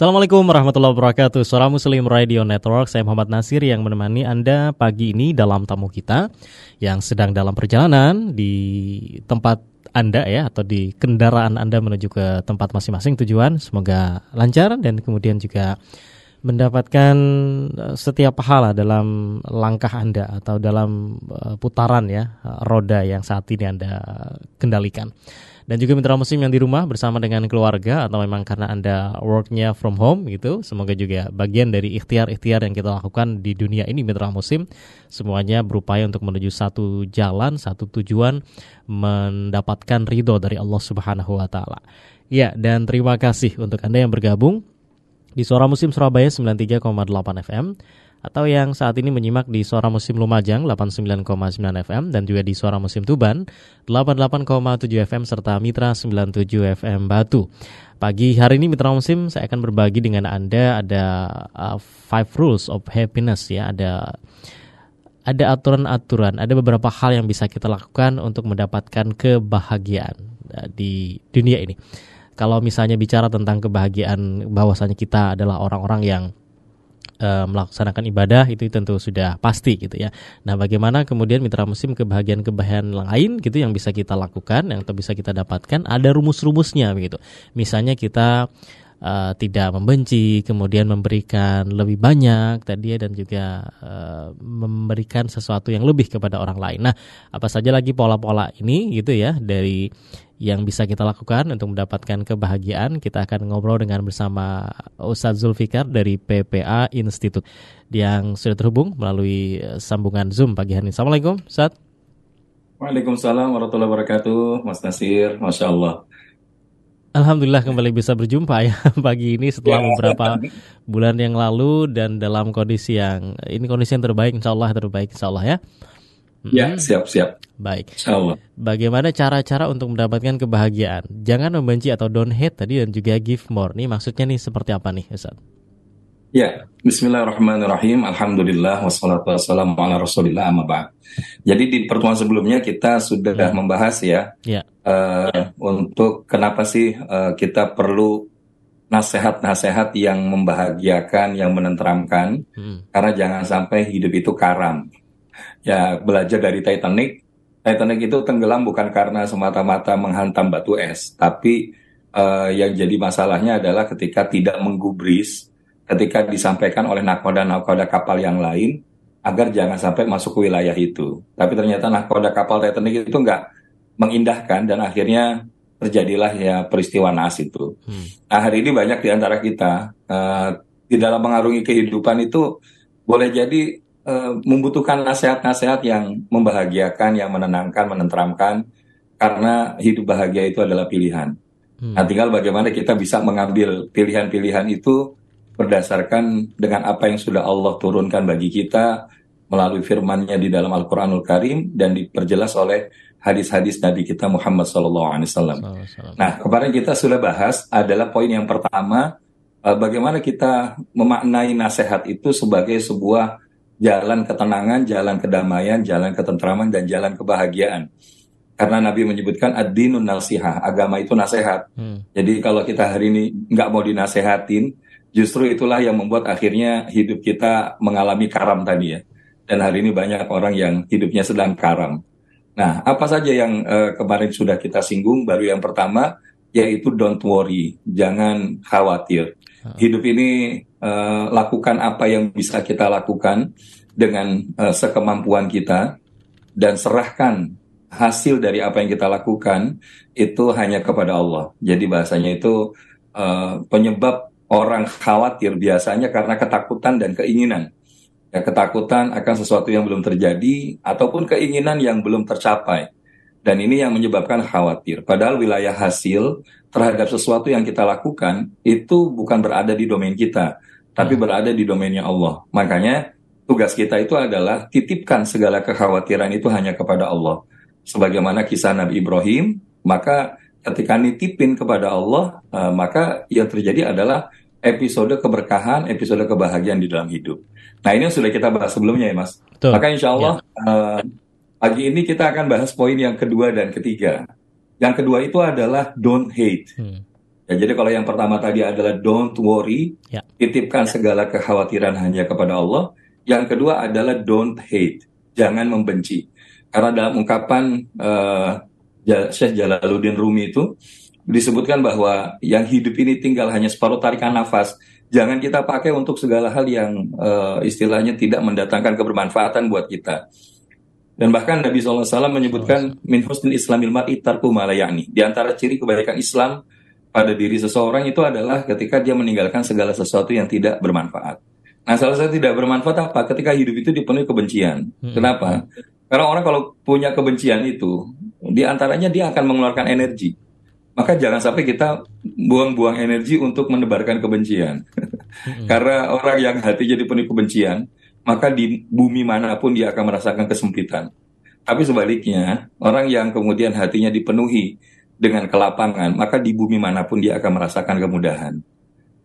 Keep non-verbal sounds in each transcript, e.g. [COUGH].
Assalamualaikum warahmatullahi wabarakatuh. Suara Muslim Radio Network Saya Muhammad Nasir yang menemani Anda pagi ini dalam tamu kita Yang sedang dalam perjalanan di tempat Anda ya Atau di kendaraan Anda menuju ke tempat masing-masing. Tujuan Semoga lancar dan kemudian juga mendapatkan eh, setiap pahala dalam langkah Anda Atau dalam eh, putaran ya roda yang saat ini Anda kendalikan dan juga mitra muslim yang di rumah bersama dengan keluarga atau memang karena Anda worknya from home gitu. Semoga juga bagian dari ikhtiar-ikhtiar yang kita lakukan di dunia ini mitra muslim semuanya berupaya untuk menuju satu jalan, satu tujuan mendapatkan ridho dari Allah Subhanahu wa taala. Ya, dan terima kasih untuk Anda yang bergabung di Suara Muslim Surabaya 93,8 FM atau yang saat ini menyimak di Suara Musim Lumajang 89,9 FM dan juga di Suara Musim Tuban 88,7 FM serta Mitra 97 FM Batu. Pagi hari ini Mitra Musim saya akan berbagi dengan Anda ada uh, five rules of happiness ya, ada ada aturan-aturan, ada beberapa hal yang bisa kita lakukan untuk mendapatkan kebahagiaan uh, di dunia ini. Kalau misalnya bicara tentang kebahagiaan bahwasanya kita adalah orang-orang yang uh, melaksanakan ibadah itu tentu sudah pasti gitu ya. Nah, bagaimana kemudian mitra musim kebahagiaan-kebahagiaan lain gitu yang bisa kita lakukan, yang bisa kita dapatkan, ada rumus-rumusnya begitu. Misalnya kita uh, tidak membenci, kemudian memberikan lebih banyak tadi ya dan juga uh, memberikan sesuatu yang lebih kepada orang lain. Nah, apa saja lagi pola-pola ini gitu ya dari yang bisa kita lakukan untuk mendapatkan kebahagiaan. Kita akan ngobrol dengan bersama Ustadz Zulfikar dari PPA Institute yang sudah terhubung melalui sambungan Zoom pagi hari ini. Assalamualaikum, Ustadz. Waalaikumsalam warahmatullahi wabarakatuh, Mas Nasir, Masya Allah. Alhamdulillah kembali bisa berjumpa ya [LAUGHS] pagi ini setelah ya. beberapa bulan yang lalu dan dalam kondisi yang ini kondisi yang terbaik insya Allah terbaik insya Allah ya. Ya siap siap. Baik. Allah. Bagaimana cara-cara untuk mendapatkan kebahagiaan? Jangan membenci atau don't hate tadi dan juga give more. Nih maksudnya nih seperti apa nih Ustaz? Ya, Bismillahirrahmanirrahim. Alhamdulillah wassalatu wassalamu ala Rasulillah amma Jadi di pertemuan sebelumnya kita sudah ya. membahas ya, ya. Uh, ya untuk kenapa sih uh, kita perlu nasihat-nasihat yang membahagiakan, yang menenteramkan. Hmm. Karena jangan sampai hidup itu karam. Ya, belajar dari Titanic. Titanic itu tenggelam bukan karena semata-mata menghantam batu es, tapi uh, yang jadi masalahnya adalah ketika tidak menggubris ketika disampaikan oleh nakoda-nakoda kapal yang lain agar jangan sampai masuk ke wilayah itu. Tapi ternyata nakoda kapal Titanic itu nggak mengindahkan dan akhirnya terjadilah ya peristiwa naas itu. Hmm. Nah hari ini banyak di antara kita uh, di dalam mengarungi kehidupan itu boleh jadi uh, membutuhkan nasihat-nasihat yang membahagiakan, yang menenangkan, menenteramkan karena hidup bahagia itu adalah pilihan. Hmm. Nah tinggal bagaimana kita bisa mengambil pilihan-pilihan itu berdasarkan dengan apa yang sudah Allah turunkan bagi kita melalui firman-Nya di dalam Al-Qur'anul Karim dan diperjelas oleh hadis-hadis Nabi kita Muhammad SAW. Nah, kemarin kita sudah bahas adalah poin yang pertama eh, bagaimana kita memaknai nasihat itu sebagai sebuah jalan ketenangan, jalan kedamaian, jalan ketentraman dan jalan kebahagiaan. Karena Nabi menyebutkan ad-dinun nasihah, agama itu nasihat. Hmm. Jadi kalau kita hari ini nggak mau dinasehatin, justru itulah yang membuat akhirnya hidup kita mengalami karam tadi ya. Dan hari ini banyak orang yang hidupnya sedang karam. Nah, apa saja yang uh, kemarin sudah kita singgung? Baru yang pertama yaitu don't worry, jangan khawatir. Hidup ini uh, lakukan apa yang bisa kita lakukan dengan uh, sekemampuan kita dan serahkan hasil dari apa yang kita lakukan itu hanya kepada Allah. Jadi bahasanya itu uh, penyebab orang khawatir biasanya karena ketakutan dan keinginan. Ya, ketakutan akan sesuatu yang belum terjadi ataupun keinginan yang belum tercapai. Dan ini yang menyebabkan khawatir. Padahal wilayah hasil terhadap sesuatu yang kita lakukan itu bukan berada di domain kita, tapi hmm. berada di domainnya Allah. Makanya tugas kita itu adalah titipkan segala kekhawatiran itu hanya kepada Allah. Sebagaimana kisah Nabi Ibrahim, maka ketika nitipin kepada Allah, uh, maka yang terjadi adalah episode keberkahan, episode kebahagiaan di dalam hidup. Nah ini yang sudah kita bahas sebelumnya ya Mas. Betul. Maka insya Allah ya. uh, pagi ini kita akan bahas poin yang kedua dan ketiga. Yang kedua itu adalah don't hate. Hmm. Ya, jadi kalau yang pertama tadi adalah don't worry, ya. titipkan ya. segala kekhawatiran hanya kepada Allah. Yang kedua adalah don't hate, jangan membenci. Karena dalam ungkapan uh, Syekh Jalaluddin Rumi itu disebutkan bahwa yang hidup ini tinggal hanya separuh tarikan nafas. Jangan kita pakai untuk segala hal yang uh, istilahnya tidak mendatangkan kebermanfaatan buat kita. Dan bahkan Nabi SAW menyebutkan min husnil islamil mar'i tarku malayani. Di antara ciri kebaikan Islam pada diri seseorang itu adalah ketika dia meninggalkan segala sesuatu yang tidak bermanfaat. Nah, salah satu tidak bermanfaat apa? Ketika hidup itu dipenuhi kebencian. Hmm. Kenapa? Karena orang kalau punya kebencian itu, di antaranya dia akan mengeluarkan energi. Maka jangan sampai kita buang-buang energi untuk menebarkan kebencian. Hmm. [LAUGHS] Karena orang yang hatinya dipenuhi kebencian, maka di bumi mana pun dia akan merasakan kesempitan. Tapi sebaliknya, orang yang kemudian hatinya dipenuhi dengan kelapangan, maka di bumi mana pun dia akan merasakan kemudahan.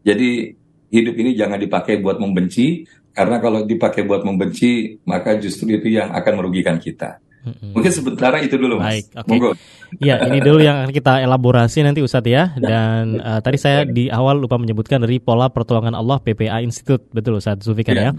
Jadi hidup ini jangan dipakai buat membenci, karena kalau dipakai buat membenci, maka justru itu yang akan merugikan kita. Mungkin sebentar itu dulu, Mas. Baik, oke. Okay. Ya, ini dulu yang kita elaborasi nanti Ustadz ya. Dan uh, tadi saya di awal lupa menyebutkan dari Pola Pertolongan Allah PPA Institute, betul Ustadz Zulfikar ya.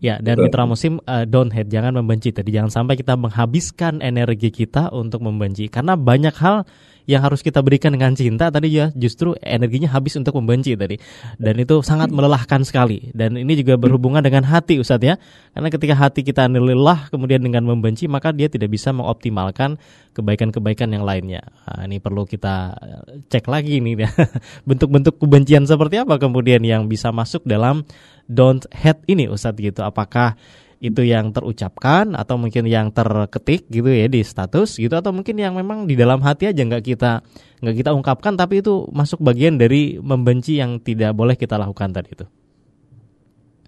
Ya, dan Betul. mitra musim uh, don't hate, jangan membenci tadi. Jangan sampai kita menghabiskan energi kita untuk membenci karena banyak hal yang harus kita berikan dengan cinta tadi ya justru energinya habis untuk membenci tadi. Dan itu sangat melelahkan sekali. Dan ini juga berhubungan dengan hati Ustadz ya. Karena ketika hati kita lelah kemudian dengan membenci maka dia tidak bisa mengoptimalkan kebaikan-kebaikan yang lainnya. Nah, ini perlu kita eh, cek lagi nih ya. [LAUGHS] Bentuk-bentuk kebencian seperti apa kemudian yang bisa masuk dalam don't hate ini Ustadz gitu. Apakah itu yang terucapkan atau mungkin yang terketik gitu ya di status gitu atau mungkin yang memang di dalam hati aja nggak kita nggak kita ungkapkan tapi itu masuk bagian dari membenci yang tidak boleh kita lakukan tadi itu.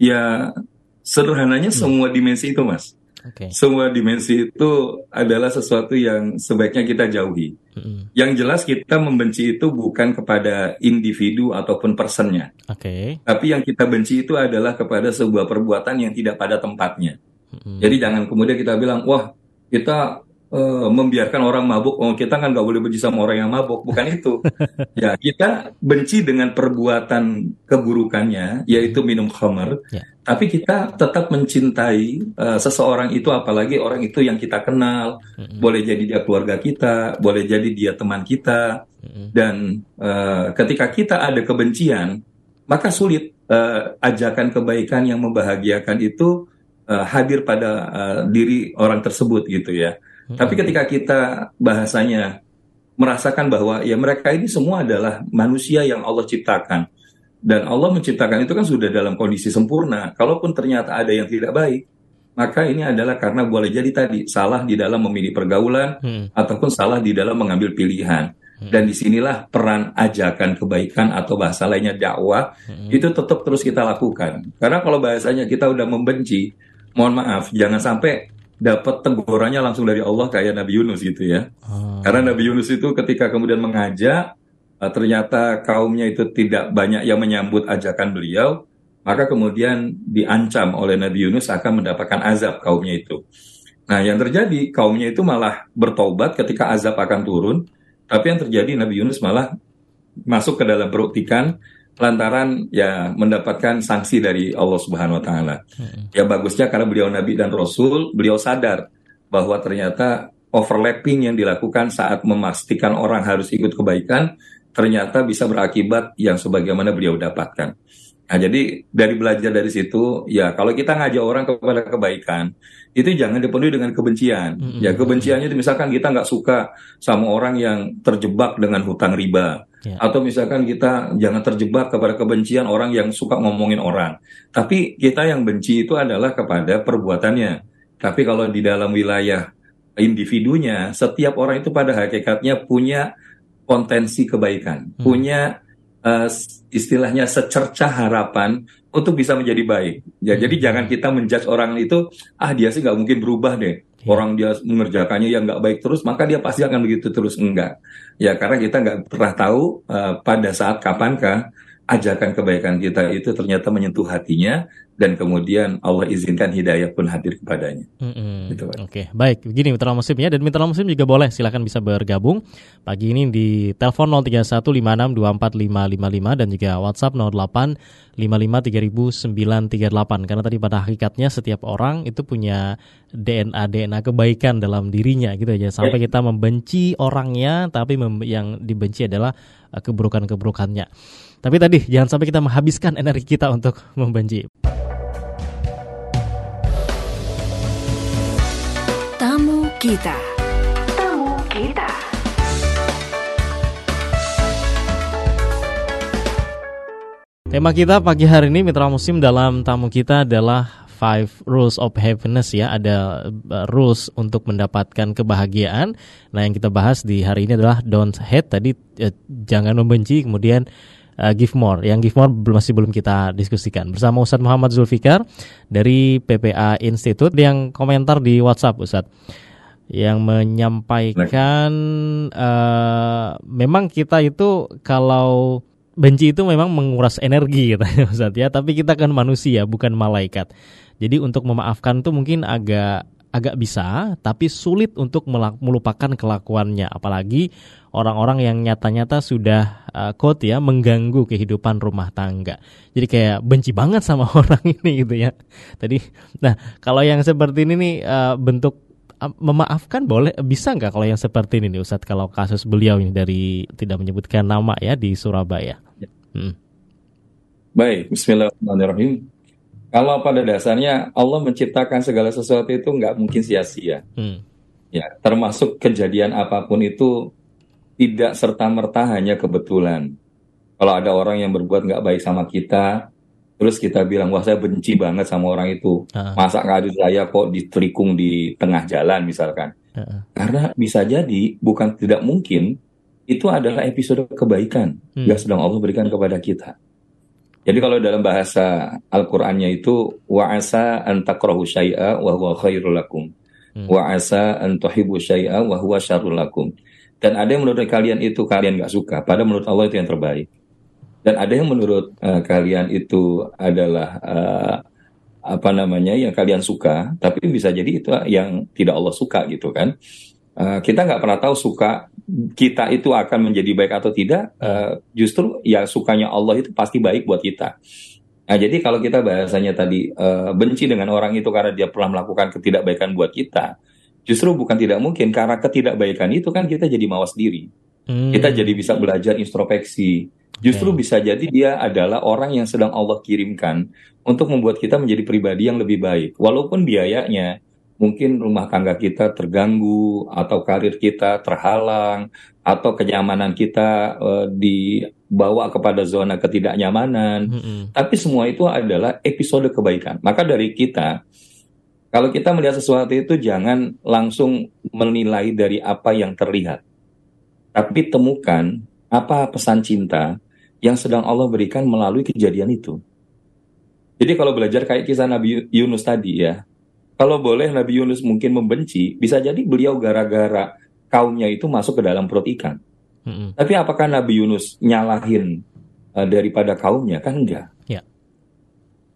Ya sederhananya hmm. semua dimensi itu mas. Okay. Semua dimensi itu adalah sesuatu yang sebaiknya kita jauhi. Mm-hmm. Yang jelas kita membenci itu bukan kepada individu ataupun personnya. Okay. Tapi yang kita benci itu adalah kepada sebuah perbuatan yang tidak pada tempatnya. Mm-hmm. Jadi jangan kemudian kita bilang, wah kita uh, membiarkan orang mabuk, oh kita kan nggak boleh benci sama orang yang mabuk, bukan itu. [LAUGHS] ya kita benci dengan perbuatan keburukannya, yaitu minum khamar. Yeah. Tapi kita tetap mencintai uh, seseorang itu, apalagi orang itu yang kita kenal. Mm-hmm. Boleh jadi dia keluarga kita, boleh jadi dia teman kita. Mm-hmm. Dan uh, ketika kita ada kebencian, maka sulit uh, ajakan kebaikan yang membahagiakan itu uh, hadir pada uh, diri orang tersebut gitu ya. Tapi ketika kita bahasanya merasakan bahwa ya mereka ini semua adalah manusia yang Allah ciptakan dan Allah menciptakan itu kan sudah dalam kondisi sempurna. Kalaupun ternyata ada yang tidak baik, maka ini adalah karena boleh jadi tadi salah di dalam memilih pergaulan hmm. ataupun salah di dalam mengambil pilihan. Hmm. Dan di sinilah peran ajakan kebaikan atau bahasa lainnya dakwah hmm. itu tetap terus kita lakukan. Karena kalau bahasanya kita udah membenci, mohon maaf, jangan sampai dapat tegurannya langsung dari Allah kayak Nabi Yunus gitu ya. Hmm. Karena Nabi Yunus itu ketika kemudian mengajak ternyata kaumnya itu tidak banyak yang menyambut ajakan beliau, maka kemudian diancam oleh Nabi Yunus akan mendapatkan azab kaumnya itu. Nah, yang terjadi kaumnya itu malah bertobat ketika azab akan turun, tapi yang terjadi Nabi Yunus malah masuk ke dalam perut ikan lantaran ya mendapatkan sanksi dari Allah Subhanahu wa taala. Hmm. Ya bagusnya karena beliau nabi dan rasul, beliau sadar bahwa ternyata overlapping yang dilakukan saat memastikan orang harus ikut kebaikan ternyata bisa berakibat yang sebagaimana beliau dapatkan. Nah, jadi dari belajar dari situ, ya kalau kita ngajak orang kepada kebaikan, itu jangan dipenuhi dengan kebencian. Mm -hmm. Ya kebenciannya itu misalkan kita nggak suka sama orang yang terjebak dengan hutang riba, yeah. atau misalkan kita jangan terjebak kepada kebencian orang yang suka ngomongin orang. Tapi kita yang benci itu adalah kepada perbuatannya. Tapi kalau di dalam wilayah individunya, setiap orang itu pada hakikatnya punya potensi kebaikan, hmm. punya uh, istilahnya secercah harapan untuk bisa menjadi baik. Ya, hmm. Jadi jangan kita menjudge orang itu, ah dia sih nggak mungkin berubah deh. Yeah. Orang dia mengerjakannya yang nggak baik terus, maka dia pasti akan begitu terus. Enggak. Ya karena kita nggak pernah tahu uh, pada saat kapankah ajakan kebaikan kita itu ternyata menyentuh hatinya dan kemudian Allah izinkan hidayah pun hadir kepadanya. Mm-hmm. Gitu, Oke, okay. baik. Begini mitra muslim ya dan mitra muslim juga boleh silakan bisa bergabung pagi ini di telepon 0315624555 dan juga WhatsApp 0855300938 karena tadi pada hakikatnya setiap orang itu punya DNA DNA kebaikan dalam dirinya gitu aja sampai ya. kita membenci orangnya tapi yang dibenci adalah uh, keburukan-keburukannya. Tapi tadi jangan sampai kita menghabiskan energi kita untuk membenci. Tamu kita. Tamu kita. Tema kita pagi hari ini Mitra Musim dalam tamu kita adalah Five Rules of Happiness ya. Ada uh, rules untuk mendapatkan kebahagiaan. Nah, yang kita bahas di hari ini adalah don't hate tadi eh, jangan membenci, kemudian uh, Give More. Yang Give More masih belum kita diskusikan. Bersama Ustadz Muhammad Zulfikar dari PPA Institute yang komentar di WhatsApp Ustadz yang menyampaikan uh, memang kita itu kalau benci itu memang menguras energi [LAUGHS] gitu Ustadz ya, tapi kita kan manusia bukan malaikat. Jadi untuk memaafkan itu mungkin agak agak bisa, tapi sulit untuk melupakan kelakuannya. Apalagi orang-orang yang nyata-nyata sudah uh, quote ya mengganggu kehidupan rumah tangga. Jadi kayak benci banget sama [LAUGHS] orang ini gitu ya. Tadi, nah kalau yang seperti ini nih uh, bentuk uh, memaafkan boleh bisa nggak kalau yang seperti ini nih Ustadz kalau kasus beliau ini dari tidak menyebutkan nama ya di Surabaya. Ya. Hmm. Baik, Bismillahirrahmanirrahim. Kalau pada dasarnya Allah menciptakan segala sesuatu itu nggak mungkin sia-sia. Hmm. Ya, termasuk kejadian apa pun itu tidak serta merta hanya kebetulan. Kalau ada orang yang berbuat nggak baik sama kita, terus kita bilang wah saya benci banget sama orang itu, uh-uh. masa nggak ada saya kok diterikung di tengah jalan misalkan. Uh-uh. Karena bisa jadi bukan tidak mungkin itu adalah episode kebaikan hmm. yang sedang Allah berikan kepada kita. Jadi kalau dalam bahasa Al-Qur'annya itu wa'asa an takrahu syai'a wa huwa khairul lakum. Hmm. Wa'asa an tuhibbu syai'a wa huwa syarrul lakum. Dan ada yang menurut kalian itu kalian gak suka, padahal menurut Allah itu yang terbaik. Dan ada yang menurut uh, kalian itu adalah uh, apa namanya yang kalian suka, tapi bisa jadi itu yang tidak Allah suka gitu kan. Uh, kita nggak pernah tahu suka kita itu akan menjadi baik atau tidak, uh, justru ya sukanya Allah itu pasti baik buat kita. Nah, jadi kalau kita bahasanya tadi uh, benci dengan orang itu karena dia pernah melakukan ketidakbaikan buat kita, justru bukan tidak mungkin karena ketidakbaikan itu kan kita jadi mawas diri. Hmm. Kita jadi bisa belajar introspeksi. Justru okay. bisa jadi dia adalah orang yang sedang Allah kirimkan untuk membuat kita menjadi pribadi yang lebih baik. Walaupun biayanya mungkin rumah tangga kita terganggu atau karir kita terhalang atau kenyamanan kita uh, dibawa kepada zona ketidaknyamanan. Mm -hmm. Tapi semua itu adalah episode kebaikan. Maka dari kita kalau kita melihat sesuatu itu jangan langsung menilai dari apa yang terlihat. Tapi temukan apa pesan cinta yang sedang Allah berikan melalui kejadian itu. Jadi kalau belajar kayak kisah Nabi Yunus tadi ya, kalau boleh Nabi Yunus mungkin membenci, bisa jadi beliau gara-gara kaumnya itu masuk ke dalam perut ikan. Mm-hmm. Tapi apakah Nabi Yunus nyalahin uh, daripada kaumnya? Kan enggak. Yeah.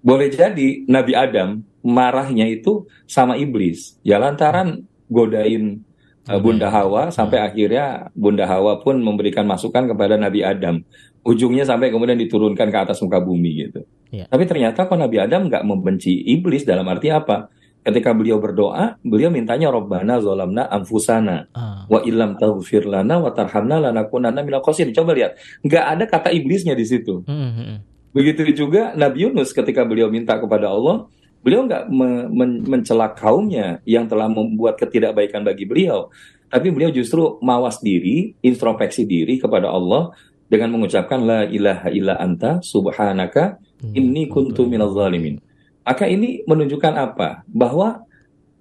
Boleh jadi Nabi Adam marahnya itu sama iblis. Ya lantaran godain uh, Bunda Hawa sampai mm-hmm. akhirnya Bunda Hawa pun memberikan masukan kepada Nabi Adam. Ujungnya sampai kemudian diturunkan ke atas muka bumi gitu. Yeah. Tapi ternyata kok Nabi Adam nggak membenci iblis dalam arti apa? Ketika beliau berdoa, beliau mintanya Robbana zolamna anfusana ah. wa ilam taghfir lana wa tarhamna lanakunanna minal khosirin. Coba lihat, nggak ada kata iblisnya di situ. Hmm, hmm, hmm. Begitu juga Nabi Yunus ketika beliau minta kepada Allah, beliau nggak me men mencela kaumnya yang telah membuat ketidakbaikan bagi beliau, tapi beliau justru mawas diri, introspeksi diri kepada Allah dengan mengucapkan la ilaha illa anta subhanaka inni kuntu minaz zalimin. Maka ini menunjukkan apa? Bahwa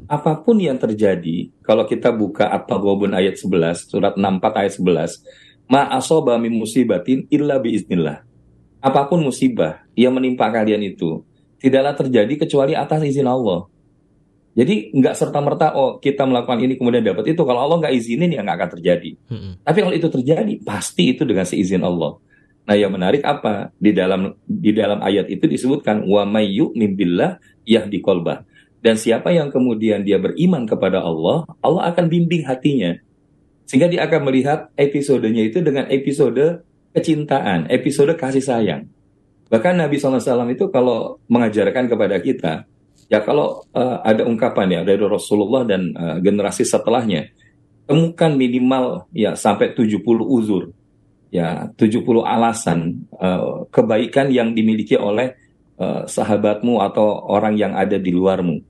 apa pun yang terjadi, kalau kita buka At-Taghabun ayat 11, surat 64 ayat 11, ma asoba min musibatin illa biiznillah. Apa pun musibah yang menimpa kalian itu, tidaklah terjadi kecuali atas izin Allah. Jadi nggak serta merta oh kita melakukan ini kemudian dapat itu. Kalau Allah nggak izinin ya nggak akan terjadi. Hmm. Tapi kalau itu terjadi pasti itu dengan seizin Allah. Nah, yang menarik apa? Di dalam di dalam ayat itu disebutkan wa may yu'min billah yahdi qalbah. Dan siapa yang kemudian dia beriman kepada Allah, Allah akan bimbing hatinya. Sehingga dia akan melihat episodenya itu dengan episode kecintaan, episode kasih sayang. Bahkan Nabi SAW itu kalau mengajarkan kepada kita, ya kalau uh, ada ungkapan ya dari Rasulullah dan uh, generasi setelahnya, temukan minimal ya sampai 70 uzur ya 70 alasan uh, kebaikan yang dimiliki oleh uh, sahabatmu atau orang yang ada di luarmu.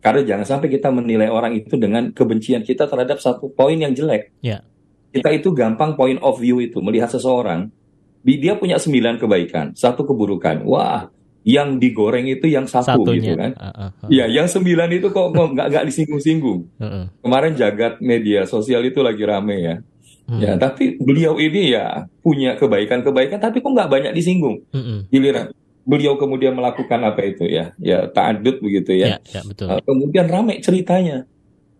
Karena jangan sampai kita menilai orang itu dengan kebencian kita terhadap satu poin yang jelek. Yeah. Kita itu gampang point of view itu melihat seseorang, dia punya sembilan kebaikan, satu keburukan. Wah, yang digoreng itu yang satu Satunya. gitu kan? Uh, uh, uh. Ya, yang sembilan itu kok nggak nggak disinggung-singgung. Uh, uh. Kemarin jagat media sosial itu lagi rame ya. Hmm. Ya, tapi beliau ini ya punya kebaikan-kebaikan, tapi kok nggak banyak disinggung. Hmm. Giliran beliau kemudian melakukan apa itu ya, ya taadud begitu ya. ya, ya betul. Uh, kemudian ramai ceritanya,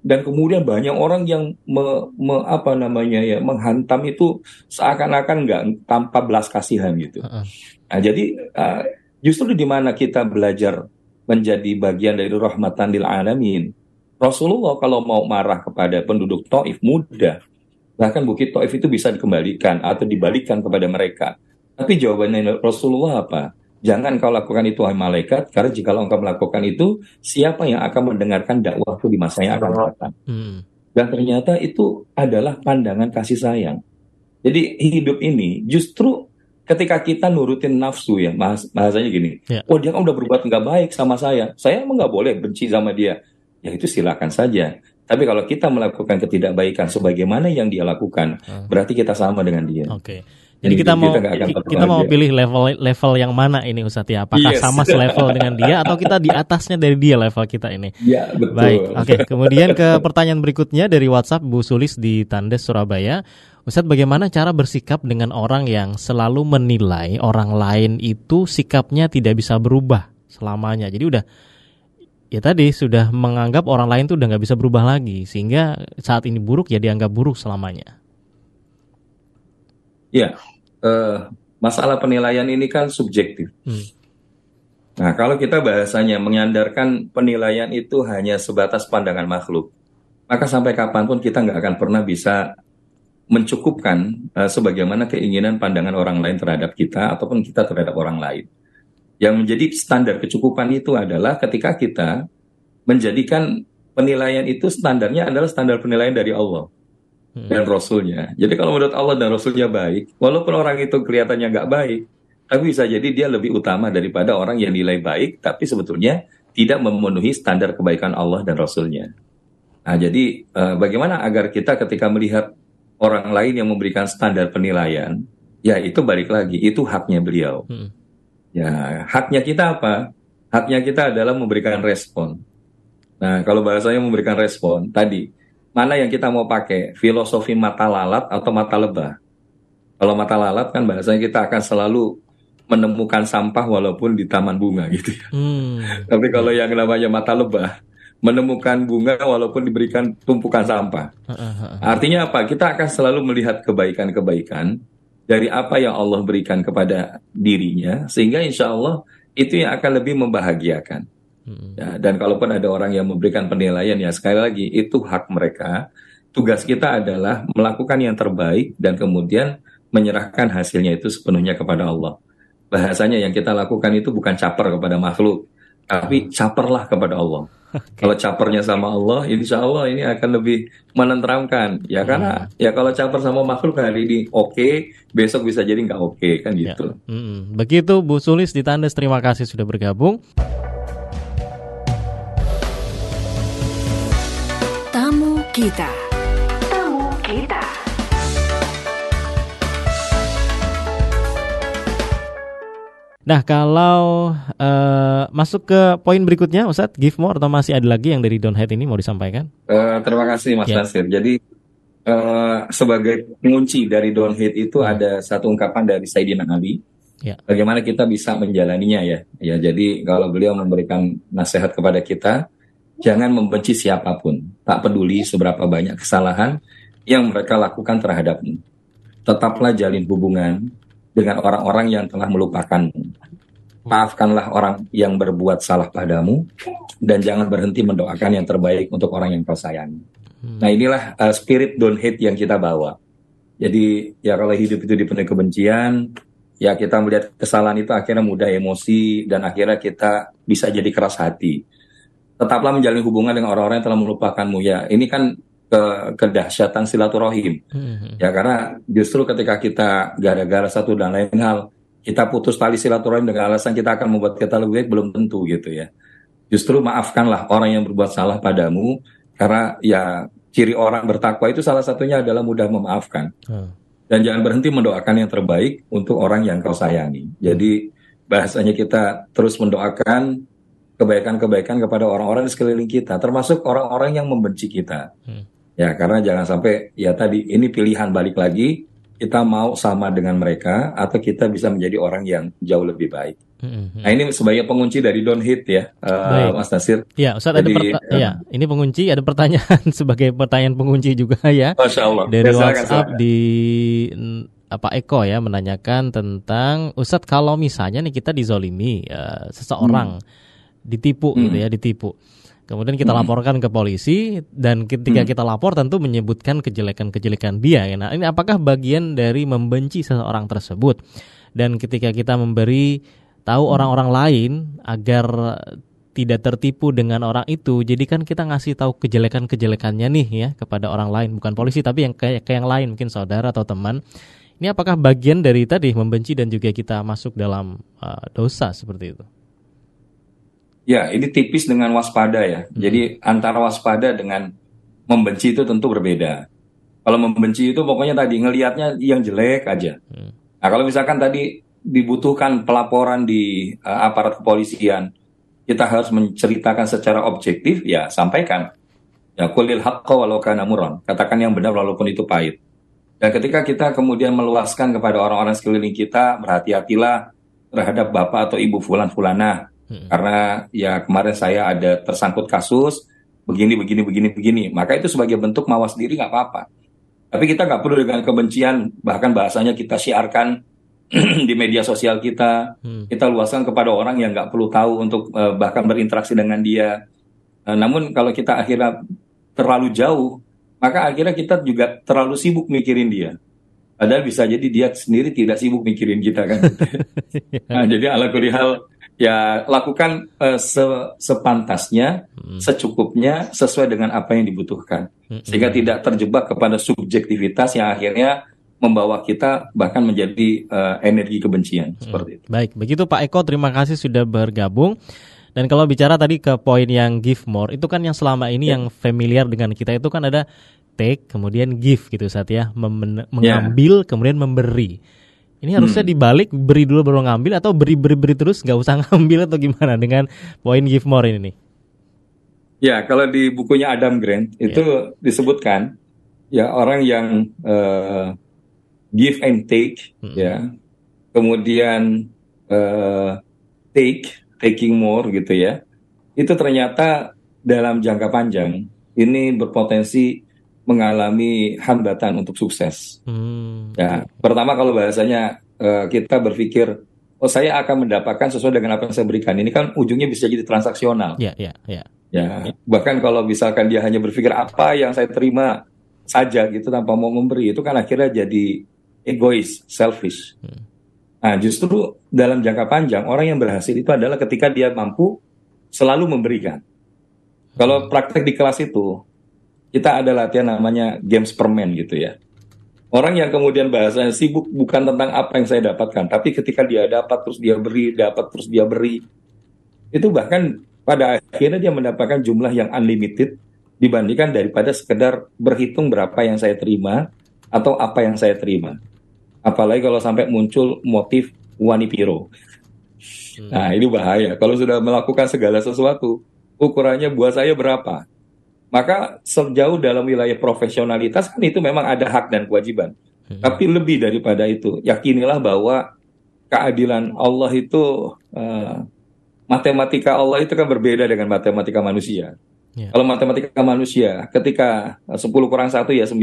dan kemudian banyak orang yang me, me, apa namanya ya menghantam itu seakan-akan nggak tanpa belas kasihan gitu. Uh -uh. Nah, jadi uh, justru di mana kita belajar menjadi bagian dari rahmatan lil alamin. Rasulullah kalau mau marah kepada penduduk Taif mudah, Bahkan bukit Taif itu bisa dikembalikan atau dibalikan kepada mereka. Tapi jawabannya Rasulullah apa? Jangan kau lakukan itu wahai malaikat, karena jika engkau melakukan itu, siapa yang akan mendengarkan dakwahku di masa yang akan datang? Hmm. Dan ternyata itu adalah pandangan kasih sayang. Jadi hidup ini justru ketika kita nurutin nafsu ya, bahas, bahasanya gini, ya. oh dia kan udah berbuat nggak baik sama saya, saya emang nggak boleh benci sama dia. Ya itu silakan saja. Tapi kalau kita melakukan ketidakbaikan sebagaimana yang dia lakukan, hmm. berarti kita sama dengan dia. Oke. Okay. Jadi kita mau kita, kita mau pilih level level yang mana ini Ustadz ya? Apakah yes. sama selevel dengan dia atau kita di atasnya dari dia level kita ini? Ya betul. Baik. Oke. Okay. Kemudian ke pertanyaan berikutnya dari WhatsApp Bu Sulis di Tandes Surabaya. Ustadz bagaimana cara bersikap dengan orang yang selalu menilai orang lain itu sikapnya tidak bisa berubah selamanya. Jadi udah ya tadi sudah menganggap orang lain tuh udah nggak bisa berubah lagi sehingga saat ini buruk ya dianggap buruk selamanya. Ya, uh, masalah penilaian ini kan subjektif. Hmm. Nah, kalau kita bahasanya menyandarkan penilaian itu hanya sebatas pandangan makhluk, maka sampai kapan pun kita nggak akan pernah bisa mencukupkan uh, sebagaimana keinginan pandangan orang lain terhadap kita ataupun kita terhadap orang lain. Yang menjadi standar kecukupan itu adalah ketika kita menjadikan penilaian itu standarnya adalah standar penilaian dari Allah hmm. dan Rasulnya. Jadi kalau menurut Allah dan Rasulnya baik, walaupun orang itu kelihatannya nggak baik, tapi bisa jadi dia lebih utama daripada orang yang nilai baik, tapi sebetulnya tidak memenuhi standar kebaikan Allah dan Rasulnya. Nah, jadi eh, bagaimana agar kita ketika melihat orang lain yang memberikan standar penilaian, ya itu balik lagi, itu haknya beliau. Hmm. Ya, haknya kita apa? Haknya kita adalah memberikan respon. Nah, kalau bahasanya memberikan respon, tadi, mana yang kita mau pakai? Filosofi mata lalat atau mata lebah? Kalau mata lalat kan bahasanya kita akan selalu menemukan sampah walaupun di taman bunga gitu ya. Hmm. Tapi kalau yang namanya mata lebah, menemukan bunga walaupun diberikan tumpukan sampah. Artinya apa? Kita akan selalu melihat kebaikan-kebaikan dari apa yang Allah berikan kepada dirinya sehingga insya Allah itu yang akan lebih membahagiakan. Hmm. Ya, dan kalaupun ada orang yang memberikan penilaian ya sekali lagi itu hak mereka. Tugas kita adalah melakukan yang terbaik dan kemudian menyerahkan hasilnya itu sepenuhnya kepada Allah. Bahasanya yang kita lakukan itu bukan caper kepada makhluk, tapi caperlah kepada Allah. Okay. Kalau capernya sama Allah, insya Allah ini akan lebih menenteramkan. Ya karena hmm. ya kalau caper sama makhluk hari ini oke, okay, besok bisa jadi nggak oke okay, kan ya. gitu. Ya. Hmm. Begitu Bu Sulis di Tandes, terima kasih sudah bergabung. Tamu kita. Nah, kalau uh, masuk ke poin berikutnya, Ustadz, give more atau masih ada lagi yang dari Don't Hate ini mau disampaikan? Uh, terima kasih, Mas yeah. Nasir. Jadi, uh, sebagai kunci dari Don't Hate itu hmm. ada satu ungkapan dari Sayyidina Ali. Yeah. Bagaimana kita bisa menjalaninya ya? Ya, jadi kalau beliau memberikan nasihat kepada kita, jangan membenci siapa pun, tak peduli seberapa banyak kesalahan yang mereka lakukan terhadapmu. Tetaplah jalin hubungan, dengan orang-orang yang telah melupakanmu. Maafkanlah orang yang berbuat salah padamu dan jangan berhenti mendoakan yang terbaik untuk orang yang kau sayangi. Hmm. Nah inilah uh, spirit don't hate yang kita bawa. Jadi ya kalau hidup itu dipenuhi kebencian, ya kita melihat kesalahan itu akhirnya mudah emosi dan akhirnya kita bisa jadi keras hati. Tetaplah menjalin hubungan dengan orang-orang yang telah melupakanmu ya. Ini kan ke kedahsyatan silaturahim. Hmm. Ya karena justru ketika kita gara-gara satu dan lain hal kita putus tali silaturahim dengan alasan kita akan membuat kita lebih baik belum tentu gitu ya. Justru maafkanlah orang yang berbuat salah padamu karena ya ciri orang bertakwa itu salah satunya adalah mudah memaafkan. Hmm. Dan jangan berhenti mendoakan yang terbaik untuk orang yang kau sayangi. Jadi bahasanya kita terus mendoakan kebaikan-kebaikan kepada orang-orang di sekeliling kita, termasuk orang-orang yang membenci kita. Hmm. Ya, karena jangan sampai ya tadi ini pilihan balik lagi kita mau sama dengan mereka atau kita bisa menjadi orang yang jauh lebih baik. hmm Nah ini sebagai pengunci dari Don't Hit ya, uh, Mas Nasir. Ya, Ustaz Jadi, ada perta- uh, ya, ini pengunci ada pertanyaan [LAUGHS] sebagai pertanyaan pengunci juga [LAUGHS] ya. Masya Allah. Dari ya, WhatsApp di apa Eko ya menanyakan tentang Ustadz kalau misalnya nih kita dizolimi uh, seseorang hmm. ditipu hmm. gitu ya ditipu Kemudian kita laporkan ke polisi dan ketika hmm. kita lapor tentu menyebutkan kejelekan-kejelekan dia. Ya. Nah, ini apakah bagian dari membenci seseorang tersebut? Dan ketika kita memberi tahu hmm. orang-orang lain agar tidak tertipu dengan orang itu, jadi kan kita ngasih tahu kejelekan-kejelekannya nih ya kepada orang lain, bukan polisi tapi yang kayak ke yang lain, mungkin saudara atau teman. Ini apakah bagian dari tadi membenci dan juga kita masuk dalam uh, dosa seperti itu? Ya, ini tipis dengan waspada ya. Hmm. Jadi antara waspada dengan membenci itu tentu berbeda. Kalau membenci itu pokoknya tadi ngelihatnya yang jelek aja. Hmm. Nah, kalau misalkan tadi dibutuhkan pelaporan di uh, aparat kepolisian, kita harus menceritakan secara objektif, ya sampaikan. Ya kulil haqqa walau kana muron. Katakan yang benar walaupun itu pahit. Dan ketika kita kemudian meluaskan kepada orang-orang sekeliling kita, berhati-hatilah terhadap bapak atau ibu fulan-fulanah Hmm. Karena ya kemarin saya ada tersangkut kasus begini begini begini begini, maka itu sebagai bentuk mawas diri nggak apa-apa. Tapi kita nggak perlu dengan kebencian, bahkan bahasanya kita siarkan [CLEARS THROAT] di media sosial kita, hmm. kita luaskan kepada orang yang nggak perlu tahu untuk uh, bahkan berinteraksi dengan dia. Uh, namun kalau kita akhirnya terlalu jauh, maka akhirnya kita juga terlalu sibuk mikirin dia. Padahal bisa jadi dia sendiri tidak sibuk mikirin kita kan. [LAUGHS] nah, jadi ala hal ya lakukan uh, se sepantasnya, hmm. secukupnya sesuai dengan apa yang dibutuhkan. Hmm. Sehingga tidak terjebak kepada subjektivitas yang akhirnya membawa kita bahkan menjadi uh, energi kebencian hmm. seperti itu. Baik, begitu Pak Eko, terima kasih sudah bergabung. Dan kalau bicara tadi ke poin yang give more, itu kan yang selama ini ya. yang familiar dengan kita itu kan ada take, kemudian give gitu saat ya, Mem ya. mengambil, kemudian memberi. Ini harusnya hmm. dibalik beri dulu baru ngambil atau beri beri beri terus nggak usah [LAUGHS] ngambil atau gimana dengan poin give more ini nih? Ya kalau di bukunya Adam Grant itu yeah. disebutkan ya orang yang uh, give and take hmm. ya kemudian uh, take taking more gitu ya itu ternyata dalam jangka panjang ini berpotensi mengalami hambatan untuk sukses. Hmm. Ya, pertama kalau bahasanya uh, kita berpikir, oh saya akan mendapatkan sesuai dengan apa yang saya berikan. Ini kan ujungnya bisa jadi transaksional. Ya, ya, ya. Ya, bahkan kalau misalkan dia hanya berpikir apa yang saya terima saja gitu tanpa mau memberi, itu kan akhirnya jadi egois, selfish. Hmm. Nah, justru dalam jangka panjang orang yang berhasil itu adalah ketika dia mampu selalu memberikan. Kalau praktek di kelas itu, kita ada latihan namanya games permen gitu ya. Orang yang kemudian bahasanya sibuk bukan tentang apa yang saya dapatkan, tapi ketika dia dapat terus dia beri, dapat terus dia beri. Itu bahkan pada akhirnya dia mendapatkan jumlah yang unlimited dibandingkan daripada sekedar berhitung berapa yang saya terima atau apa yang saya terima. Apalagi kalau sampai muncul motif wanipiro. Hmm. Nah ini bahaya. Kalau sudah melakukan segala sesuatu, ukurannya buat saya berapa? Maka sejauh dalam wilayah profesionalitas kan itu memang ada hak dan kewajiban. Hmm. Tapi lebih daripada itu, yakinilah bahwa keadilan Allah itu uh, matematika Allah itu kan berbeda dengan matematika manusia. Yeah. Kalau matematika manusia ketika 10 kurang satu ya 9.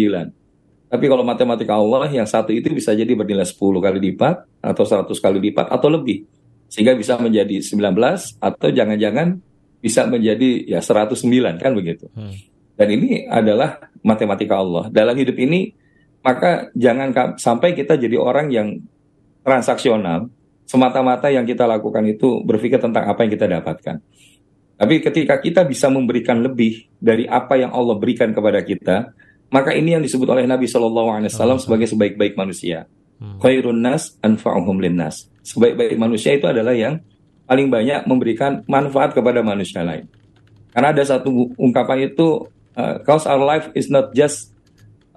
Tapi kalau matematika Allah yang satu itu bisa jadi bernilai 10 kali lipat atau 100 kali lipat atau lebih. Sehingga bisa menjadi 19 atau jangan-jangan bisa menjadi ya 109 kan begitu. Hmm. Dan ini adalah matematika Allah. Dalam hidup ini maka jangan sampai kita jadi orang yang transaksional semata-mata yang kita lakukan itu berpikir tentang apa yang kita dapatkan. Tapi ketika kita bisa memberikan lebih dari apa yang Allah berikan kepada kita, maka ini yang disebut oleh Nabi Shallallahu Alaihi Wasallam sebagai sebaik-baik manusia. Hmm. Khairun nas anfa'uhum linnas. Sebaik-baik manusia itu adalah yang paling banyak memberikan manfaat kepada manusia lain. Karena ada satu ungkapan itu, uh, cause our life is not just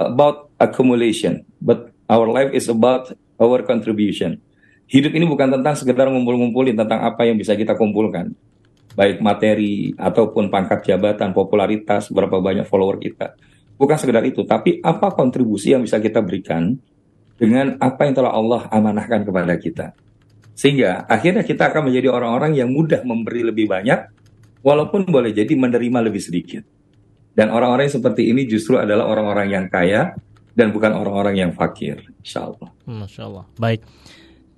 about accumulation, but our life is about our contribution. Hidup ini bukan tentang sekedar ngumpul-ngumpulin tentang apa yang bisa kita kumpulkan, baik materi ataupun pangkat jabatan, popularitas, berapa banyak follower kita Bukan sekedar itu, tapi apa kontribusi yang bisa kita berikan dengan apa yang telah Allah amanahkan kepada kita. Sehingga akhirnya kita akan menjadi orang-orang yang mudah memberi lebih banyak, walaupun boleh jadi menerima lebih sedikit. Dan orang-orang yang seperti ini justru adalah orang-orang yang kaya dan bukan orang-orang yang fakir. Insya Allah. Masya Allah. Baik.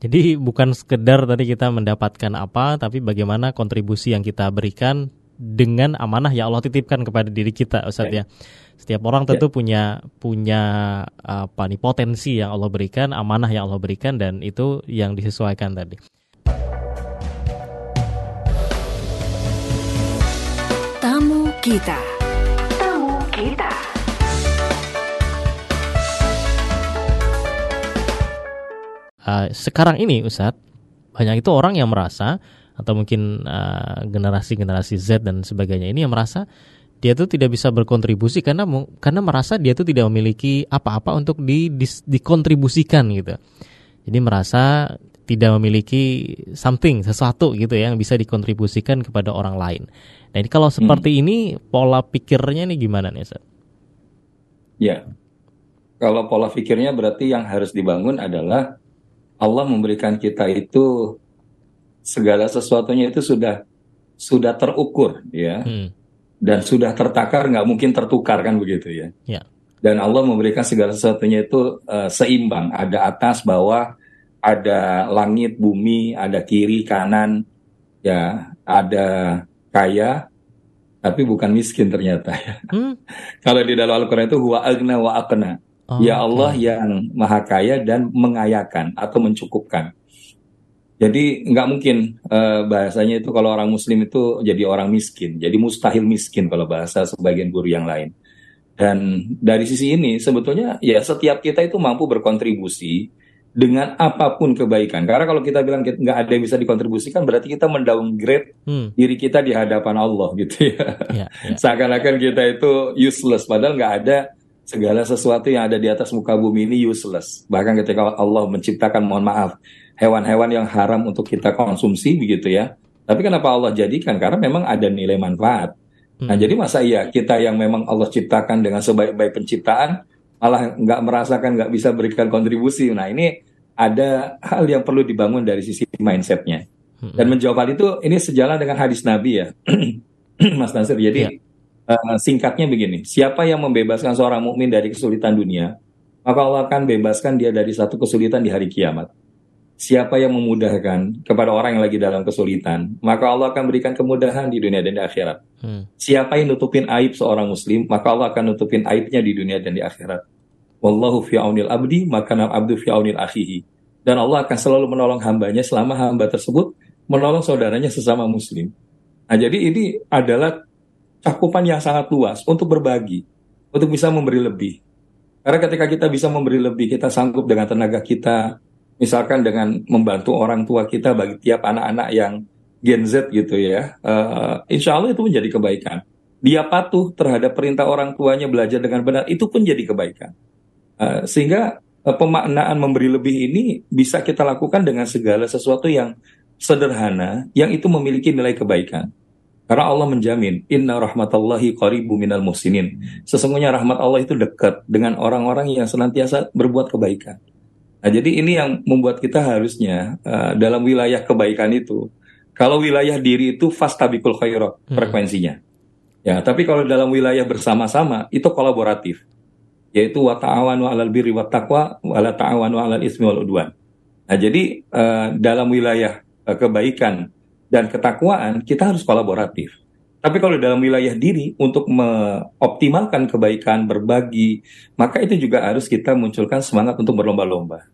Jadi bukan sekedar tadi kita mendapatkan apa, tapi bagaimana kontribusi yang kita berikan dengan amanah yang Allah titipkan kepada diri kita, Ustaz ya. Setiap orang tentu ya. punya punya apa nih potensi yang Allah berikan, amanah yang Allah berikan dan itu yang disesuaikan tadi. Tamu kita. Tamu kita. Uh, sekarang ini Ustadz, banyak itu orang yang merasa atau mungkin uh, generasi-generasi Z dan sebagainya ini yang merasa dia tuh tidak bisa berkontribusi karena karena merasa dia tuh tidak memiliki apa-apa untuk di, di dikontribusikan gitu. Jadi merasa tidak memiliki something sesuatu gitu ya yang bisa dikontribusikan kepada orang lain. Nah ini kalau seperti hmm. ini pola pikirnya nih gimana nih Ustaz? Ya, kalau pola pikirnya berarti yang harus dibangun adalah Allah memberikan kita itu segala sesuatunya itu sudah sudah terukur ya. Hmm dan sudah tertakar nggak mungkin tertukar kan begitu ya. ya. Dan Allah memberikan segala sesuatunya itu uh, seimbang, ada atas, bawah, ada langit, bumi, ada kiri, kanan, ya, ada kaya, tapi bukan miskin ternyata [LAUGHS] ya. Hmm? Kalau di dalam Al-Quran itu huwa agna wa akna. Oh, ya Allah okay. yang maha kaya dan mengayakan atau mencukupkan. Jadi nggak mungkin uh, bahasanya itu kalau orang Muslim itu jadi orang miskin, jadi mustahil miskin kalau bahasa sebagian guru yang lain. Dan dari sisi ini sebetulnya ya setiap kita itu mampu berkontribusi dengan apa pun kebaikan. Karena kalau kita bilang nggak ada yang bisa dikontribusikan, berarti kita mendowngrade hmm. diri kita di hadapan Allah [LAUGHS] gitu ya. ya, ya. Seakan-akan kita itu useless, padahal nggak ada segala sesuatu yang ada di atas muka bumi ini useless. Bahkan ketika Allah menciptakan, mohon maaf, hewan-hewan yang haram untuk kita konsumsi begitu ya. Tapi kenapa Allah jadikan? Karena memang ada nilai manfaat. Nah, hmm. jadi masa iya kita yang memang Allah ciptakan dengan sebaik-baik penciptaan malah nggak merasakan nggak bisa berikan kontribusi. Nah, ini ada hal yang perlu dibangun dari sisi mindsetnya. Hmm. Dan menjawab hal itu ini sejalan dengan hadis Nabi ya, [CLEARS THROAT] Mas Nasir. Jadi ya. uh, singkatnya begini: siapa yang membebaskan seorang mukmin dari kesulitan dunia, maka Allah akan bebaskan dia dari satu kesulitan di hari kiamat. Siapa yang memudahkan kepada orang yang lagi dalam kesulitan, maka Allah akan berikan kemudahan di dunia dan di akhirat. Hmm. Siapa yang nutupin aib seorang muslim, maka Allah akan nutupin aibnya di dunia dan di akhirat. Wallahu fi aunil abdi, maka nam abdu fi aunil akhihi. Dan Allah akan selalu menolong hambanya selama hamba tersebut menolong saudaranya sesama muslim. Nah, jadi ini adalah cakupan yang sangat luas untuk berbagi, untuk bisa memberi lebih. Karena ketika kita bisa memberi lebih, kita sanggup dengan tenaga kita, misalkan dengan membantu orang tua kita bagi tiap anak-anak yang Gen Z gitu ya, uh, insya Allah itu menjadi kebaikan. Dia patuh terhadap perintah orang tuanya belajar dengan benar, itu pun jadi kebaikan. Uh, sehingga uh, pemaknaan memberi lebih ini bisa kita lakukan dengan segala sesuatu yang sederhana, yang itu memiliki nilai kebaikan. Karena Allah menjamin, Inna rahmatallahi qaribu minal muhsinin. Sesungguhnya rahmat Allah itu dekat dengan orang-orang yang senantiasa berbuat kebaikan. Nah, jadi ini yang membuat kita harusnya uh, dalam wilayah kebaikan itu, kalau wilayah diri itu fastabikul khairat hmm. frekuensinya. Ya, tapi kalau dalam wilayah bersama-sama itu kolaboratif. yaitu wa ta'awanu 'alal birri wat taqwa wa la ta'awanu 'alal ismi wal udwan. Nah, jadi uh, dalam wilayah uh, kebaikan dan ketakwaan kita harus kolaboratif. Tapi kalau dalam wilayah diri untuk mengoptimalkan kebaikan, berbagi, maka itu juga harus kita munculkan semangat untuk berlomba-lomba.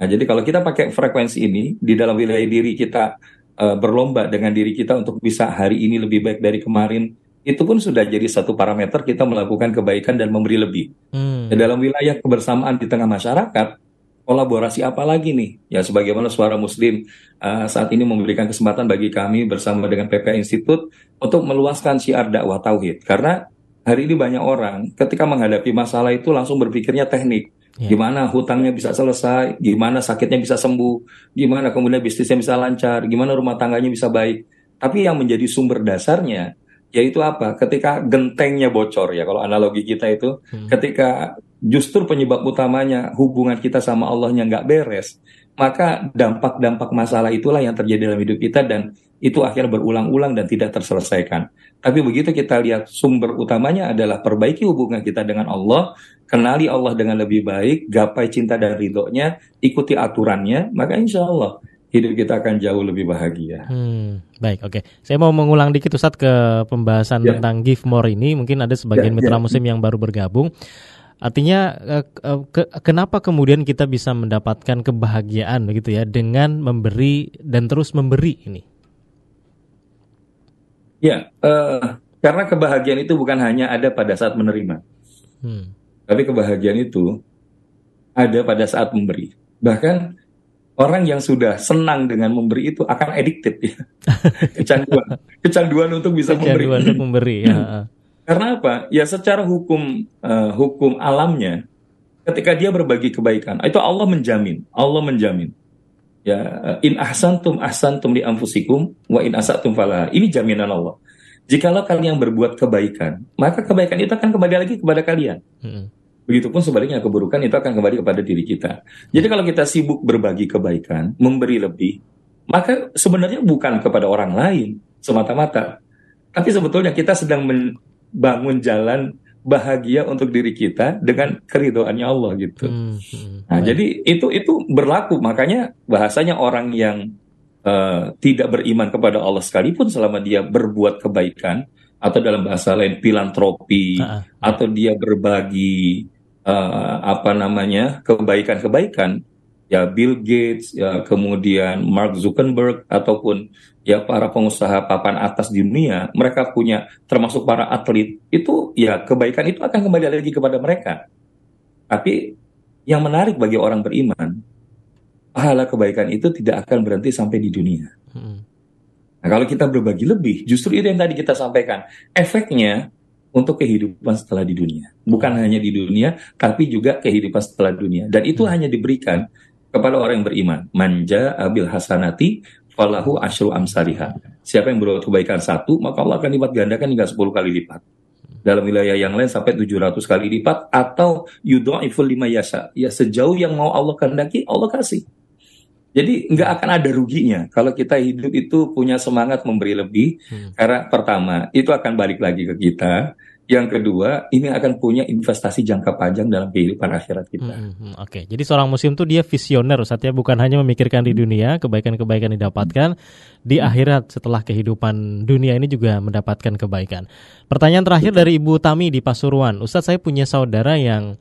Nah, jadi kalau kita pakai frekuensi ini di dalam wilayah diri kita uh, berlomba dengan diri kita untuk bisa hari ini lebih baik dari kemarin, itu pun sudah jadi satu parameter kita melakukan kebaikan dan memberi lebih. Hmm. dalam wilayah kebersamaan di tengah masyarakat, kolaborasi apa lagi nih? Ya sebagaimana suara Muslim uh, saat ini memberikan kesempatan bagi kami bersama dengan PP Institut untuk meluaskan syiar dakwah tauhid. Karena hari ini banyak orang ketika menghadapi masalah itu langsung berpikirnya teknik. Yeah. Gimana hutangnya bisa selesai, gimana sakitnya bisa sembuh, gimana kemudian bisnisnya bisa lancar, gimana rumah tangganya bisa baik. Tapi yang menjadi sumber dasarnya yaitu apa? Ketika gentengnya bocor ya, kalau analogi kita itu, hmm. ketika justru penyebab utamanya hubungan kita sama Allahnya nggak beres, maka dampak-dampak masalah itulah yang terjadi dalam hidup kita dan itu akhirnya berulang-ulang dan tidak terselesaikan. Tapi begitu kita lihat sumber utamanya adalah perbaiki hubungan kita dengan Allah, kenali Allah dengan lebih baik, gapai cinta dan ridhonya, ikuti aturannya, maka insya Allah hidup kita akan jauh lebih bahagia. Hmm, baik, oke. Okay. Saya mau mengulang dikit Ustaz ke pembahasan ya. tentang give more ini. Mungkin ada sebagian ya, mitra ya. muslim yang baru bergabung. Artinya eh, eh, ke, kenapa kemudian kita bisa mendapatkan kebahagiaan begitu ya dengan memberi dan terus memberi ini? Ya, uh, karena kebahagiaan itu bukan hanya ada pada saat menerima, hmm. tapi kebahagiaan itu ada pada saat memberi. Bahkan orang yang sudah senang dengan memberi itu akan addicted ya, [LAUGHS] kecanduan, kecanduan untuk bisa kecanduan memberi. Kecanduan untuk memberi. [LAUGHS] Ya. Karena apa? Ya secara hukum uh, hukum alamnya, ketika dia berbagi kebaikan, itu Allah menjamin. Allah menjamin. Ya, in ahsantum ahsantum li anfusikum wa in asatum fala. Ini jaminan Allah. Jikalau kalian berbuat kebaikan, maka kebaikan itu akan kembali lagi kepada kalian. Hmm. Begitupun sebaliknya keburukan itu akan kembali kepada diri kita. Jadi kalau kita sibuk berbagi kebaikan, memberi lebih, maka sebenarnya bukan kepada orang lain semata-mata, tapi sebetulnya kita sedang bangun jalan bahagia untuk diri kita dengan keridoannya Allah gitu. Hmm, hmm, nah, jadi itu itu berlaku makanya bahasanya orang yang uh, tidak beriman kepada Allah sekalipun selama dia berbuat kebaikan atau dalam bahasa lain filantropi uh, uh. atau dia berbagi uh, apa namanya kebaikan-kebaikan ya Bill Gates, ya kemudian Mark Zuckerberg ataupun ya para pengusaha papan atas di dunia, mereka punya termasuk para atlet itu ya kebaikan itu akan kembali lagi kepada mereka. Tapi yang menarik bagi orang beriman, pahala kebaikan itu tidak akan berhenti sampai di dunia. Hmm. Nah, kalau kita berbagi lebih, justru itu yang tadi kita sampaikan. Efeknya untuk kehidupan setelah di dunia. Bukan hanya di dunia, tapi juga kehidupan setelah dunia. Dan itu hmm. hanya diberikan kepada orang yang beriman. Manja abil hasanati falahu asyru amsaliha. Siapa yang berbuat kebaikan satu, maka Allah akan lipat gandakan hingga 10 kali lipat. Dalam wilayah yang lain sampai 700 kali lipat atau yudha'iful lima yasa. Ya sejauh yang mau Allah kehendaki, Allah kasih. Jadi nggak akan ada ruginya kalau kita hidup itu punya semangat memberi lebih. Hmm. Karena pertama itu akan balik lagi ke kita. Yang kedua, ini akan punya investasi jangka panjang dalam kehidupan akhirat kita. Hmm, hmm, Oke, okay. jadi seorang muslim tuh dia visioner, saatnya bukan hanya memikirkan di dunia kebaikan-kebaikan didapatkan di hmm. akhirat setelah kehidupan dunia ini juga mendapatkan kebaikan. Pertanyaan terakhir dari Ibu Tami di Pasuruan, Ustadz saya punya saudara yang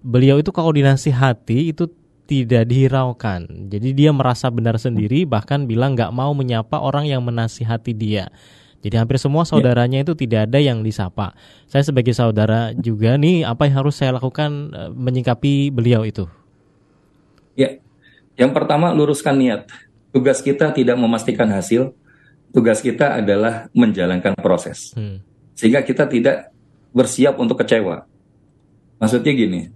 beliau itu koordinasi hati itu tidak dihiraukan. Jadi dia merasa benar sendiri, bahkan bilang nggak mau menyapa orang yang menasihati dia. Jadi hampir semua ya. saudaranya itu tidak ada yang disapa. Saya sebagai saudara juga nih, apa yang harus saya lakukan e, menyikapi beliau itu? Ya, yang pertama luruskan niat. Tugas kita tidak memastikan hasil. Tugas kita adalah menjalankan proses. Hmm. Sehingga kita tidak bersiap untuk kecewa. Maksudnya gini,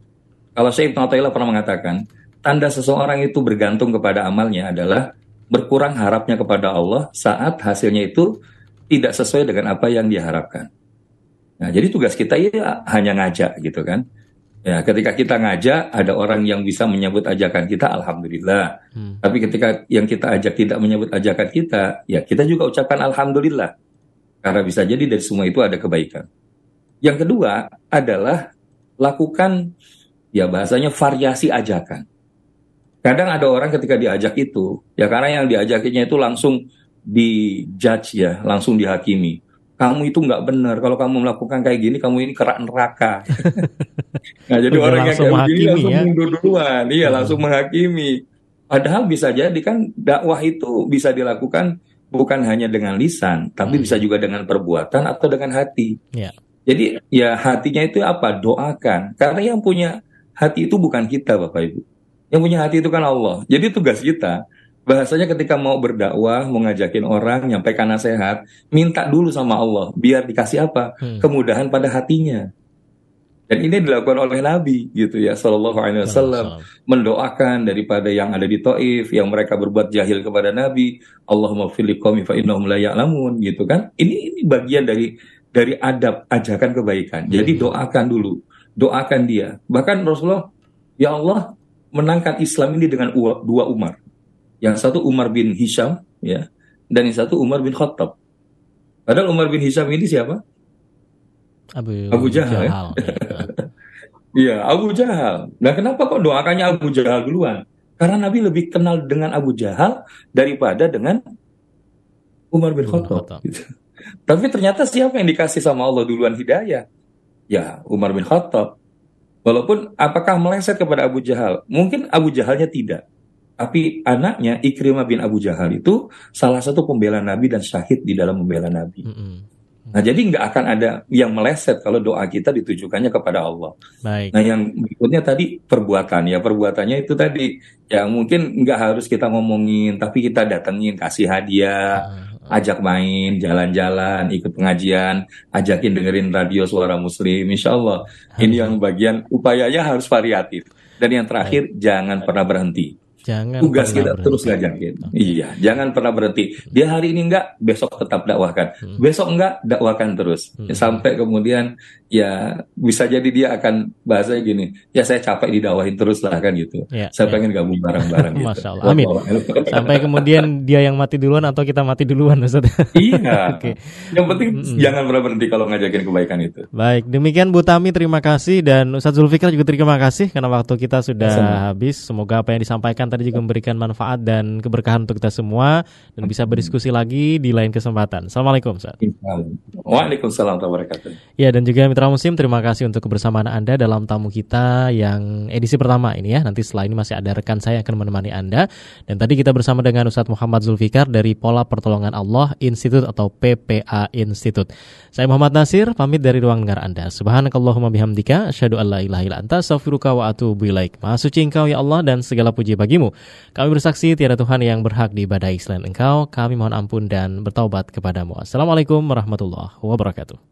kalau Syekh Ibn pernah mengatakan, tanda seseorang itu bergantung kepada amalnya adalah berkurang harapnya kepada Allah saat hasilnya itu tidak sesuai dengan apa yang diharapkan. Nah, jadi tugas kita ya hanya ngajak gitu kan. Ya, ketika kita ngajak, ada orang yang bisa menyebut ajakan kita, alhamdulillah. Hmm. Tapi ketika yang kita ajak tidak menyebut ajakan kita, ya kita juga ucapkan alhamdulillah. Karena bisa jadi dari semua itu ada kebaikan. Yang kedua adalah lakukan ya bahasanya variasi ajakan. Kadang ada orang ketika diajak itu, ya karena yang diajakinya itu langsung dijudge ya, langsung dihakimi. Kamu itu nggak benar. Kalau kamu melakukan kayak gini, kamu ini kerak neraka. [LAUGHS] nah, jadi Udah orang yang kayak begini langsung ya? mundur duluan. Iya, hmm. langsung menghakimi. Padahal bisa jadi kan dakwah itu bisa dilakukan bukan hanya dengan lisan, tapi hmm. bisa juga dengan perbuatan atau dengan hati. Yeah. Jadi ya hatinya itu apa? Doakan. Karena yang punya hati itu bukan kita, Bapak Ibu. Yang punya hati itu kan Allah. Jadi tugas kita bahasanya ketika mau berdakwah, mau ngajakin orang, nyampaikan nasihat, minta dulu sama Allah biar dikasih apa? Hmm. Kemudahan pada hatinya. Dan ini dilakukan oleh Nabi gitu ya Sallallahu Alaihi Wasallam mendoakan daripada yang ada di Taif yang mereka berbuat jahil kepada Nabi Allahumma fili qawmi fa innahum la ya'lamun gitu kan ini ini bagian dari dari adab ajakan kebaikan jadi hmm. doakan dulu doakan dia bahkan Rasulullah ya Allah menangkan Islam ini dengan dua Umar yang satu Umar bin Hisham ya dan yang satu Umar bin Khattab padahal Umar bin Hisham ini siapa Abu, Abu Jahal, ya? Jahal ya. [LAUGHS] Iya, Abu Jahal. Nah, kenapa kok doakannya Abu Jahal duluan? Karena Nabi lebih kenal dengan Abu Jahal daripada dengan Umar bin Khattab. Gitu. Tapi ternyata siapa yang dikasih sama Allah duluan hidayah? Ya, Umar bin Khattab. Walaupun apakah meleset kepada Abu Jahal? Mungkin Abu Jahalnya tidak. Tapi anaknya Ikrimah bin Abu Jahal itu salah satu pembela Nabi dan syahid di dalam membela Nabi. Mm -hmm. Nah, jadi nggak akan ada yang meleset kalau doa kita ditujukannya kepada Allah. Baik. Nah, yang berikutnya tadi perbuatan ya perbuatannya itu tadi ya mungkin nggak harus kita ngomongin, tapi kita datengin, kasih hadiah, uh, uh. ajak main, jalan-jalan, ikut pengajian, ajakin dengerin radio suara Muslim, Insya Allah. Ini yang bagian upayanya harus variatif. Dan yang terakhir Baik. jangan pernah berhenti. Jangan tugas kita berhenti. terus ngajakin. Iya, jangan pernah berhenti. Dia hari ini enggak, besok tetap dakwahkan. Hmm. Besok enggak, dakwahkan terus. Hmm. Sampai kemudian ya bisa jadi dia akan bahasanya gini, ya saya capek didakwahin terus lah kan gitu. Ya, saya ya. pengen gabung bareng-bareng [LAUGHS] gitu. Masya Allah. Amin. [LAUGHS] Sampai kemudian dia yang mati duluan atau kita mati duluan Ustaz. iya. [LAUGHS] okay. Yang penting hmm. jangan pernah berhenti kalau ngajakin kebaikan itu. Baik, demikian Bu Tami terima kasih dan Ustaz Zulfikar juga terima kasih karena waktu kita sudah Sama. habis. Semoga apa yang disampaikan tadi juga memberikan manfaat dan keberkahan untuk kita semua dan bisa berdiskusi lagi di lain kesempatan. Assalamualaikum Ustaz. Waalaikumsalam warahmatullahi wabarakatuh. Ya dan juga Mitra Muslim terima kasih untuk kebersamaan Anda dalam tamu kita yang edisi pertama ini ya. Nanti setelah ini masih ada rekan saya yang akan menemani Anda dan tadi kita bersama dengan Ustadz Muhammad Zulfikar dari Pola Pertolongan Allah Institute atau PPA Institute. Saya Muhammad Nasir pamit dari ruang dengar Anda. Subhanakallahumma bihamdika asyhadu an la ilaha illa anta astaghfiruka wa atubu ilaik. Maha suci Engkau ya Allah dan segala puji bagimu. Kami bersaksi tiada Tuhan yang berhak diibadahi selain Engkau. Kami mohon ampun dan bertaubat kepadamu. Assalamualaikum warahmatullahi wabarakatuh.